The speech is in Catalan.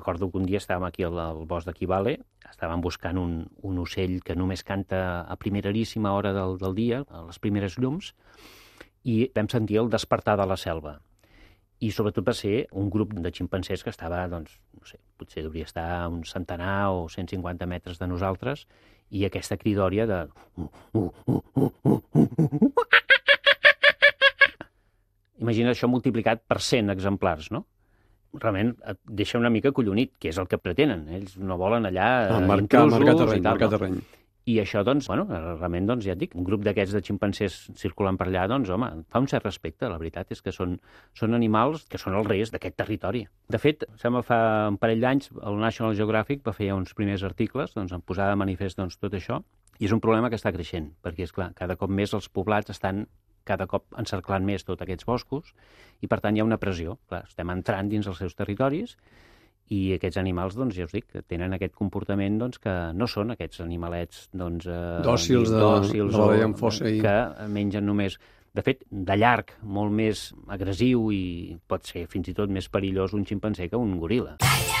recordo que un dia estàvem aquí al, al bosc de Kibale, estàvem buscant un, un ocell que només canta a primeríssima hora del, del dia, a les primeres llums, i vam sentir el despertar de la selva. I sobretot va ser un grup de ximpancers que estava, doncs, no sé, potser hauria estar a un centenar o 150 metres de nosaltres, i aquesta cridòria de... Imagina això multiplicat per 100 exemplars, no? Realment et deixa una mica collonit, que és el que pretenen. Ells no volen allà ah, marcar, marcar terreny, i tal, marcar terreny. I això, doncs, bueno, realment, doncs, ja et dic, un grup d'aquests de ximpancers circulant per allà, doncs, home, fa un cert respecte. La veritat és que són, són animals que són els reis d'aquest territori. De fet, sembla fa un parell d'anys el National Geographic va fer uns primers articles doncs, en posar de manifest doncs, tot això, i és un problema que està creixent, perquè, és clar, cada cop més els poblats estan cada cop encerclant més tots aquests boscos i, per tant, hi ha una pressió. Clar, estem entrant dins els seus territoris i aquests animals, doncs, ja us dic, tenen aquest comportament doncs, que no són aquests animalets doncs, eh, dòcils de, dòcils de veiem fossa i... que mengen només de fet, de llarg, molt més agressiu i pot ser fins i tot més perillós un ximpanzé que un goril·la. Calla!